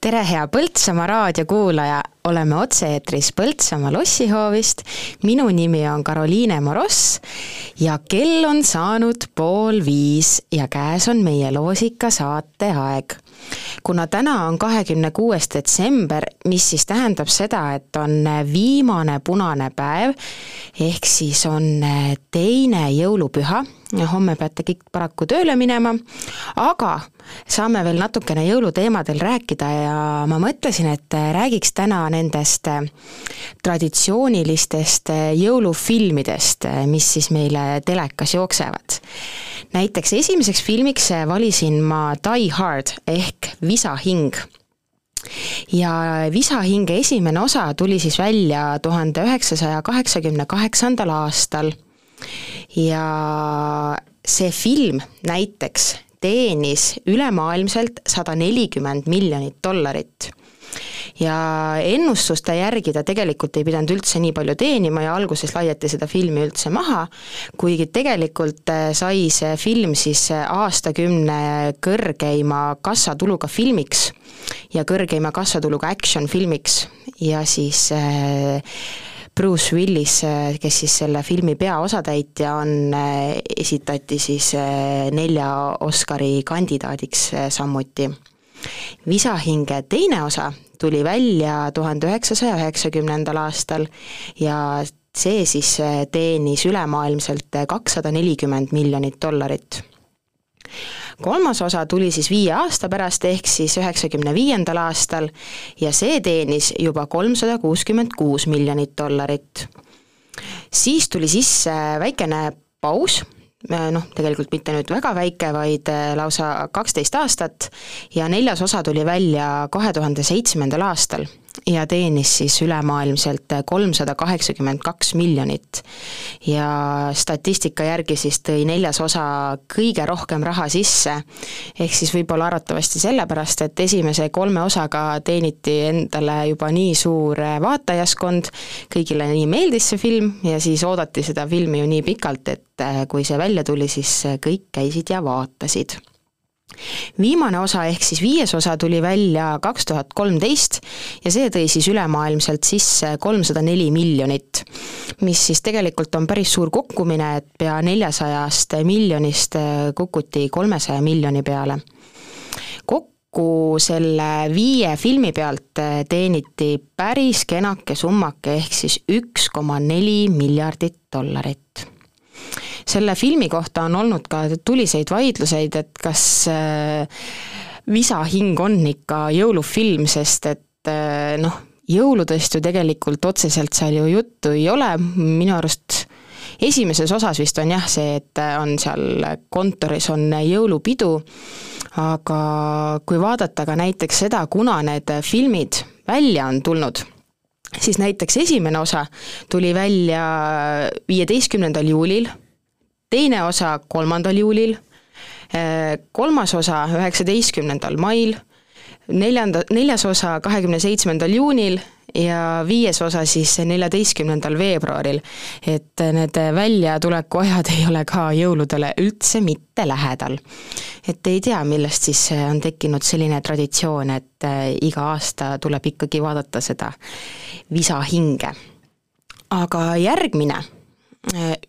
tere, hea Põltsamaa raadiokuulaja, oleme otse-eetris Põltsamaa lossihoovist. minu nimi on Karoliine Moross ja kell on saanud pool viis ja käes on meie loosika saate aeg. kuna täna on kahekümne kuues detsember, mis siis tähendab seda, et on viimane punane päev, ehk siis on teine jõulupüha homme peate kõik paraku tööle minema, aga saame veel natukene jõuluteemadel rääkida ja ma mõtlesin, et räägiks täna nendest traditsioonilistest jõulufilmidest, mis siis meile telekas jooksevad. näiteks esimeseks filmiks valisin ma Die Hard ehk Visahing ja Visahinge esimene osa tuli siis välja tuhande üheksasaja kaheksakümne kaheksandal aastal. Ja see film näiteks teenis ülemaailmselt sada nelikümmend miljonit dollarit ja ennustuste järgi ta tegelikult ei pidanud üldse nii palju teenima ja alguses laiati seda filmi üldse maha, kuigi tegelikult äh, sai see film siis äh, aastakümne kõrgeima kassatuluga filmiks ja kõrgeima kassatuluga action filmiks ja siis äh, Bruce Willis, kes siis selle filmi peaosatäitja on, esitati siis nelja Oscari kandidaadiks samuti. Visahinge teine osa tuli välja tuhande üheksasaja üheksakümnendal aastal ja see siis eh, teenis ülemaailmselt kakssada nelikümmend miljonit dollarit kolmas osa tuli siis viie aasta pärast, ehk siis üheksakümne viiendal aastal ja see teenis juba kolmsada kuuskümmend kuus miljonit dollarit. siis tuli sisse väikene paus, noh, tegelikult mitte nüüd väga väike, vaid äh, lausa kaksteist aastat. Ja neljas osa tuli välja kahe tuhande seitsmendal aastal ja teenis siis ülemaailmselt kolmsada kaheksakümmend kaks miljonit. ja statistika järgi siis tõi neljas osa kõige rohkem raha sisse, ehk siis võib-olla arvatavasti sellepärast, et esimese kolme osaga teeniti endale juba nii suur vaatajaskond, kõigile nii meeldis see film ja siis oodati seda filmi ju nii pikalt, et kui see välja tuli, siis kõik käisid ja vaatasid viimane osa ehk siis viies osa tuli välja kaks tuhat kolmteist ja see tõi siis ülemaailmselt sisse kolmsada neli miljonit, mis siis tegelikult on päris suur kukkumine, et pea neljasajast miljonist kukuti kolmesaja miljoni peale. kokku selle viie filmi pealt teeniti päris kenake summake, ehk siis üks koma neli miljardit dollarit selle filmi kohta on olnud ka tuliseid vaidluseid, et kas äh, Visahing on ikka jõulufilm, sest et äh, noh, jõuludest ju tegelikult otseselt seal ju juttu ei ole, minu arust esimeses osas vist on jah see, et on seal kontoris on jõulupidu, aga kui vaadata ka näiteks seda, kuna need filmid välja on tulnud, siis näiteks esimene osa tuli välja viieteistkümnendal juulil teine osa kolmandal juulil, eh, kolmas osa üheksateistkümnendal mail, neljanda, neljas osa kahekümne seitsmendal juunil ja viies osa siis neljateistkümnendal veebruaril. et need väljatuleku ajad ei ole ka jõuludele üldse mitte lähedal. et ei tea, millest siis on tekkinud selline traditsioon, et eh, iga aasta tuleb ikkagi vaadata seda visahinge. aga järgmine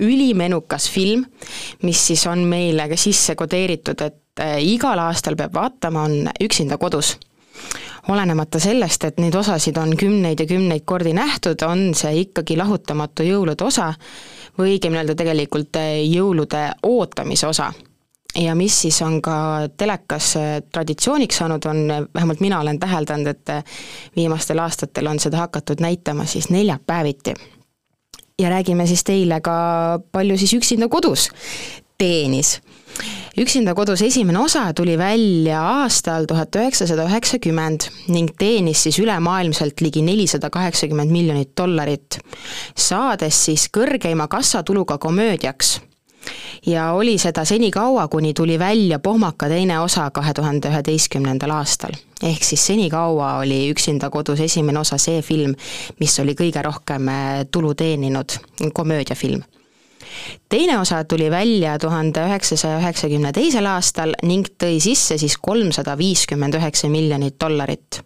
ülimenukas film, mis siis on meile ka sisse kodeeritud, et äh, igal aastal peab vaatama, on Üksinda kodus. olenemata sellest, et neid osasid on kümneid ja kümneid kordi nähtud, on see ikkagi lahutamatu jõulude osa või õigemini öelda tegelikult äh, jõulude ootamise osa ja mis siis on ka telekas traditsiooniks saanud, on, vähemalt mina olen täheldanud, et viimastel aastatel on seda hakatud näitama siis neljapäeviti ja räägime siis teile ka, palju siis Üksinda kodus teenis. üksinda kodus esimene osa tuli välja aastal tuhat üheksasada üheksakümmend ning teenis siis ülemaailmselt ligi nelisada kaheksakümmend miljonit dollarit, saades siis kõrgeima kassatuluga komöödiaks ja oli seda senikaua, kuni tuli välja Pohmaka teine osa kahe tuhande üheteistkümnendal aastal. ehk siis senikaua oli Üksinda kodus esimene osa see film, mis oli kõige rohkem äh, tulu teeninud komöödiafilm teine osa tuli välja tuhande üheksasaja üheksakümne teisel aastal ning tõi sisse siis kolmsada viiskümmend üheksa miljonit dollarit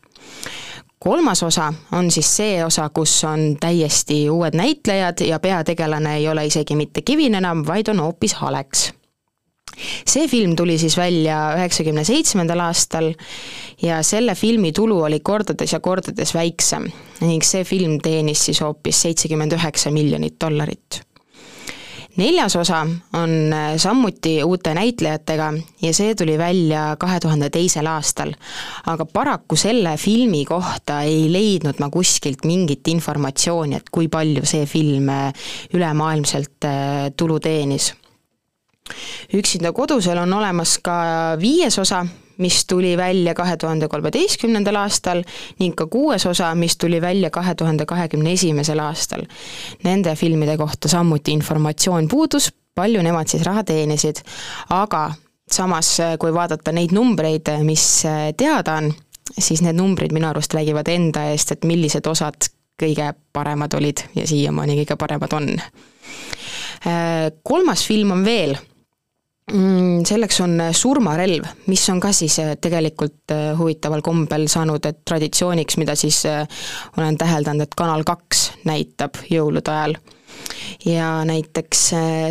kolmas osa on siis see osa, kus on täiesti uued näitlejad ja peategelane ei ole isegi mitte Kevin enam, vaid on hoopis Alex. see film tuli siis välja üheksakümne seitsmendal aastal ja selle filmi tulu oli kordades ja kordades väiksem ning see film teenis siis hoopis seitsekümmend üheksa miljonit dollarit neljas osa on äh, samuti uute näitlejatega ja see tuli välja kahe tuhande teisel aastal. aga paraku selle filmi kohta ei leidnud ma kuskilt mingit informatsiooni, et kui palju see film äh, ülemaailmselt äh, tulu teenis. üksinda kodusel on olemas ka viies osa, mis tuli välja kahe tuhande kolmeteistkümnendal aastal ning ka kuues osa, mis tuli välja kahe tuhande kahekümne esimesel aastal. Nende filmide kohta samuti informatsioon puudus, palju nemad siis raha teenisid, aga samas, kui vaadata neid numbreid, mis teada on, siis need numbrid minu arust räägivad enda eest, et millised osad kõige paremad olid ja siiamaani kõige paremad on. Kolmas film on veel selleks on äh, surmarelv, mis on ka siis äh, tegelikult äh, huvitaval kombel saanud traditsiooniks, mida siis olen täheldanud, et Kanal kaks näitab jõulude ajal. ja näiteks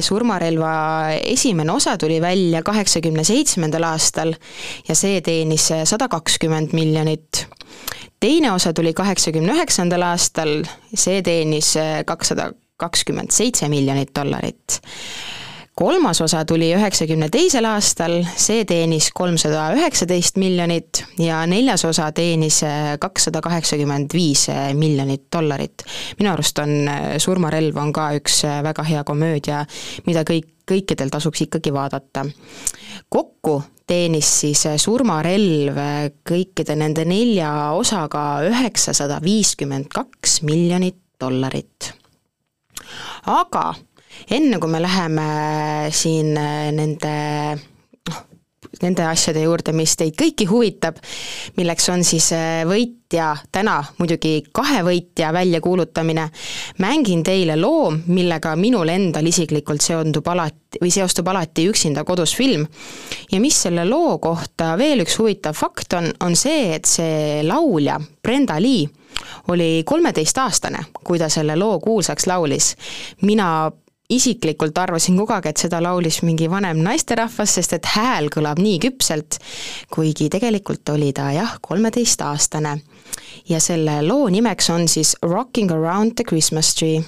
surmarelva esimene osa tuli välja kaheksakümne seitsmendal aastal ja see teenis sada kakskümmend miljonit. teine osa tuli kaheksakümne üheksandal aastal, see teenis kakssada kakskümmend seitse miljonit dollarit kolmas osa tuli üheksakümne teisel aastal, see teenis kolmsada üheksateist miljonit ja neljas osa teenis äh, kakssada kaheksakümmend viis äh, miljonit dollarit. minu arust on äh, Surmarelv on ka üks väga hea komöödia, mida kõik, kõikidel tasuks ikkagi vaadata. kokku teenis siis Surmarelv kõikide nende nelja osaga üheksasada viiskümmend kaks miljonit dollarit. aga enne kui me läheme siin äh, nende noh, nende asjade juurde, mis teid kõiki huvitab, milleks on siis äh, võitja, täna muidugi kahe võitja väljakuulutamine, mängin teile loo, millega minul endal isiklikult seondub alati, või seostub alati Üksinda kodus film. ja mis selle loo kohta veel üks huvitav fakt on, on see, et see laulja, Brenda Lee, oli kolmeteistaastane, kui ta selle loo kuulsaks laulis. mina isiklikult arvasin kogu aeg, et seda laulis mingi vanem naisterahvas, sest et hääl kõlab nii küpselt, kuigi tegelikult oli ta jah, kolmeteistaastane. ja selle loo nimeks on siis Rocking around the Christmas tree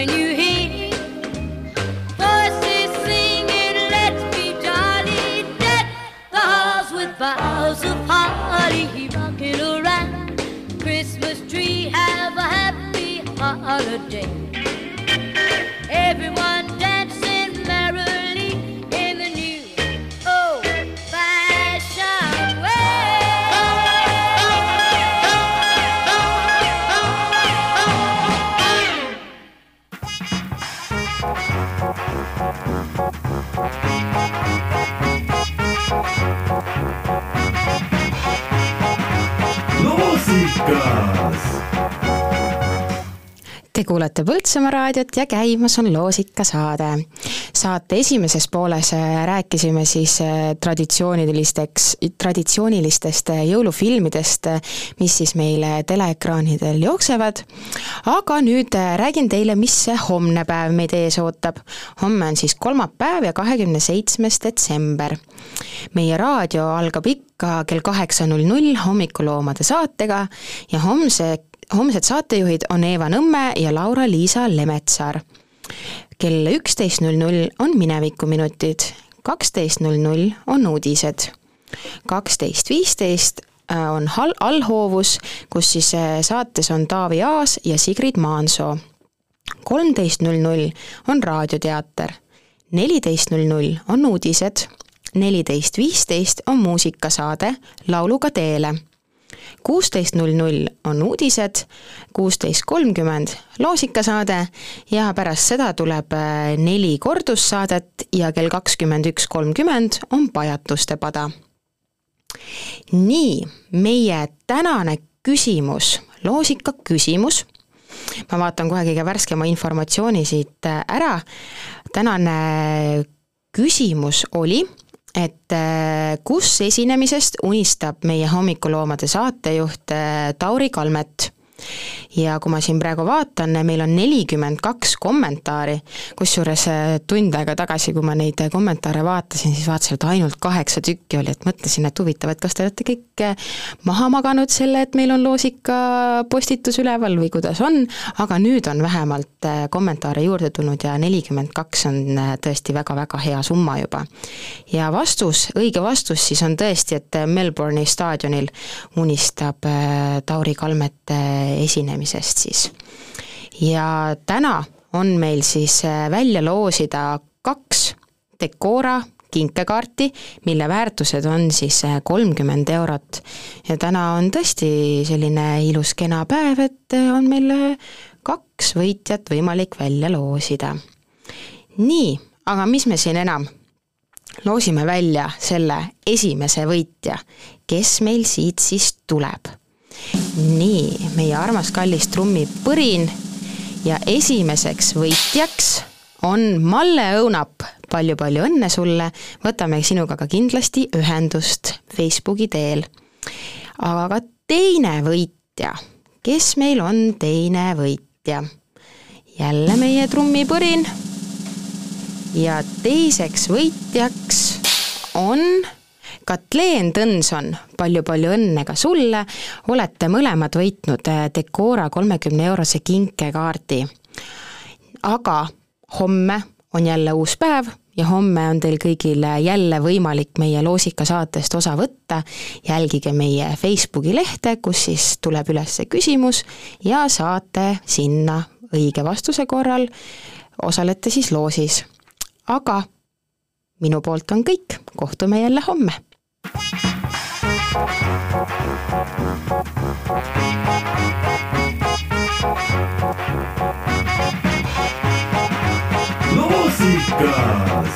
when you kuulate Põltsamaa raadiot ja käimas on loosikasaade. saate esimeses pooles äh, rääkisime siis äh, traditsioonilisteks, traditsioonilistest äh, jõulufilmidest, mis siis meil teleekraanidel jooksevad. aga nüüd räägin teile, mis see homne päev meid ees ootab. homme on siis kolmapäev ja kahekümne seitsmes detsember. meie raadio algab ikka kell kaheksa null null hommikuloomade saatega ja homse homsed saatejuhid on Eeva Nõmme ja Laura-Liisa Lemetsaar. kell üksteist null null on Minevikuminutid, kaksteist null null on uudised, kaksteist viisteist äh, on hal-, allhoovus, kus siis äh, saates on Taavi Aas ja Sigrid Maansoo. kolmteist null null on raadioteater, neliteist null null on uudised, neliteist viisteist on muusikasaade Lauluga teele kuusteist null null on uudised, kuusteist kolmkümmend loosikasaade ja pärast seda tuleb äh, neli kordussaadet ja kell kakskümmend üks kolmkümmend on Pajatuste pada. nii, meie tänane küsimus, loosika küsimus, ma vaatan kohe kõige värskema informatsiooni siit äh, ära, tänane küsimus oli et äh, kus esinemisest unistab meie hommikuloomade saatejuht äh, Tauri Kalmet. Ja kui ma siin praegu vaatan, meil on nelikümmend kaks kommentaari, kusjuures äh, tund aega tagasi, kui ma neid kommentaare vaatasin, siis vaatasin, et ainult kaheksa tükki oli, et mõtlesin, et huvitav, et kas te olete kõik maha maganud selle, et meil on loosika postitus üleval või kuidas on, aga nüüd on vähemalt kommentaare juurde tulnud ja nelikümmend kaks on tõesti väga-väga hea summa juba. ja vastus, õige vastus siis on tõesti, et Melbourne'i staadionil unistab Tauri Kalmet esinemisest siis. ja täna on meil siis välja loosida kaks Decora kinkekaarti, mille väärtused on siis kolmkümmend eurot. ja täna on tõesti selline ilus kena päev, et on meil kaks võitjat võimalik välja loosida. nii, aga mis me siin enam, loosime välja selle esimese võitja, kes meil siit siis tuleb nii, meie armas kallis trummipõrin ja esimeseseks võitjaks on Malle Õunap palju,, palju-palju õnne sulle, võtame sinuga ka kindlasti ühendust Facebooki teel. aga teine võitja, kes meil on teine võitja? jälle meie trummipõrin. ja teiseks võitjaks on Katleen Tõnson, palju-palju õnne ka sulle, olete mõlemad võitnud Decora kolmekümne eurose kinkekaardi. aga homme on jälle uus päev ja homme on teil kõigil jälle võimalik meie loosikasaatest osa võtta. jälgige meie Facebooki lehte, kus siis tuleb üles küsimus ja saate sinna õige vastuse korral, osalete siis loosis. aga minu poolt on kõik, kohtume jälle homme Músicas